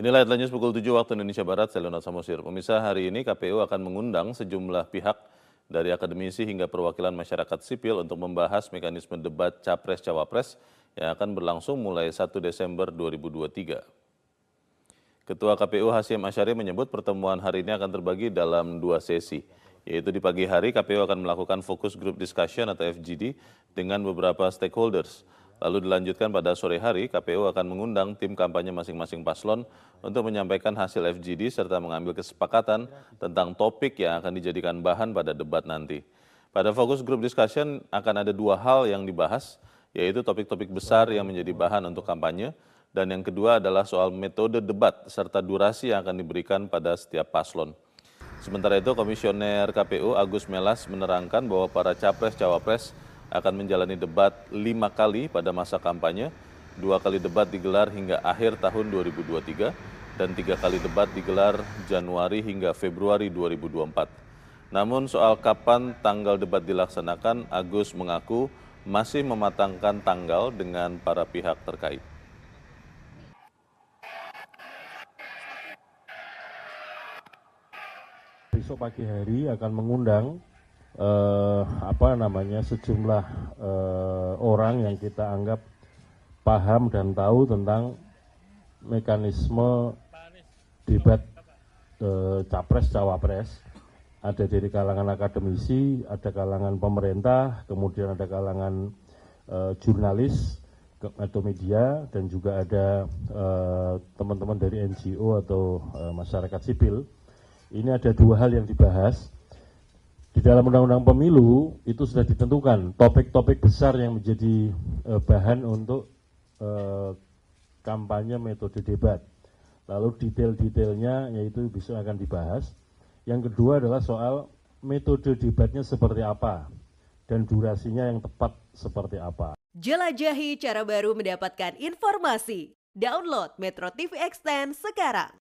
Inilah headline news pukul 7 waktu Indonesia Barat, saya Leonard Samosir. Pemirsa, hari ini KPU akan mengundang sejumlah pihak dari akademisi hingga perwakilan masyarakat sipil untuk membahas mekanisme debat Capres-Cawapres yang akan berlangsung mulai 1 Desember 2023. Ketua KPU Hasyim Asyari menyebut pertemuan hari ini akan terbagi dalam dua sesi, yaitu di pagi hari KPU akan melakukan fokus group discussion atau FGD dengan beberapa stakeholders. Lalu dilanjutkan pada sore hari, KPU akan mengundang tim kampanye masing-masing paslon untuk menyampaikan hasil FGD serta mengambil kesepakatan tentang topik yang akan dijadikan bahan pada debat nanti. Pada fokus group discussion akan ada dua hal yang dibahas, yaitu topik-topik besar yang menjadi bahan untuk kampanye, dan yang kedua adalah soal metode debat serta durasi yang akan diberikan pada setiap paslon. Sementara itu, Komisioner KPU Agus Melas menerangkan bahwa para capres-cawapres akan menjalani debat lima kali pada masa kampanye, dua kali debat digelar hingga akhir tahun 2023, dan tiga kali debat digelar Januari hingga Februari 2024. Namun soal kapan tanggal debat dilaksanakan, Agus mengaku masih mematangkan tanggal dengan para pihak terkait. Besok pagi hari akan mengundang eh, apa namanya sejumlah eh, orang yang kita anggap paham dan tahu tentang mekanisme debat eh, capres cawapres ada dari kalangan akademisi, ada kalangan pemerintah, kemudian ada kalangan eh, jurnalis atau media dan juga ada eh, teman-teman dari NGO atau eh, masyarakat sipil. Ini ada dua hal yang dibahas di dalam undang-undang pemilu itu sudah ditentukan topik-topik besar yang menjadi uh, bahan untuk uh, kampanye metode debat. Lalu detail-detailnya yaitu bisa akan dibahas. Yang kedua adalah soal metode debatnya seperti apa dan durasinya yang tepat seperti apa. Jelajahi cara baru mendapatkan informasi. Download Metro TV Extend sekarang.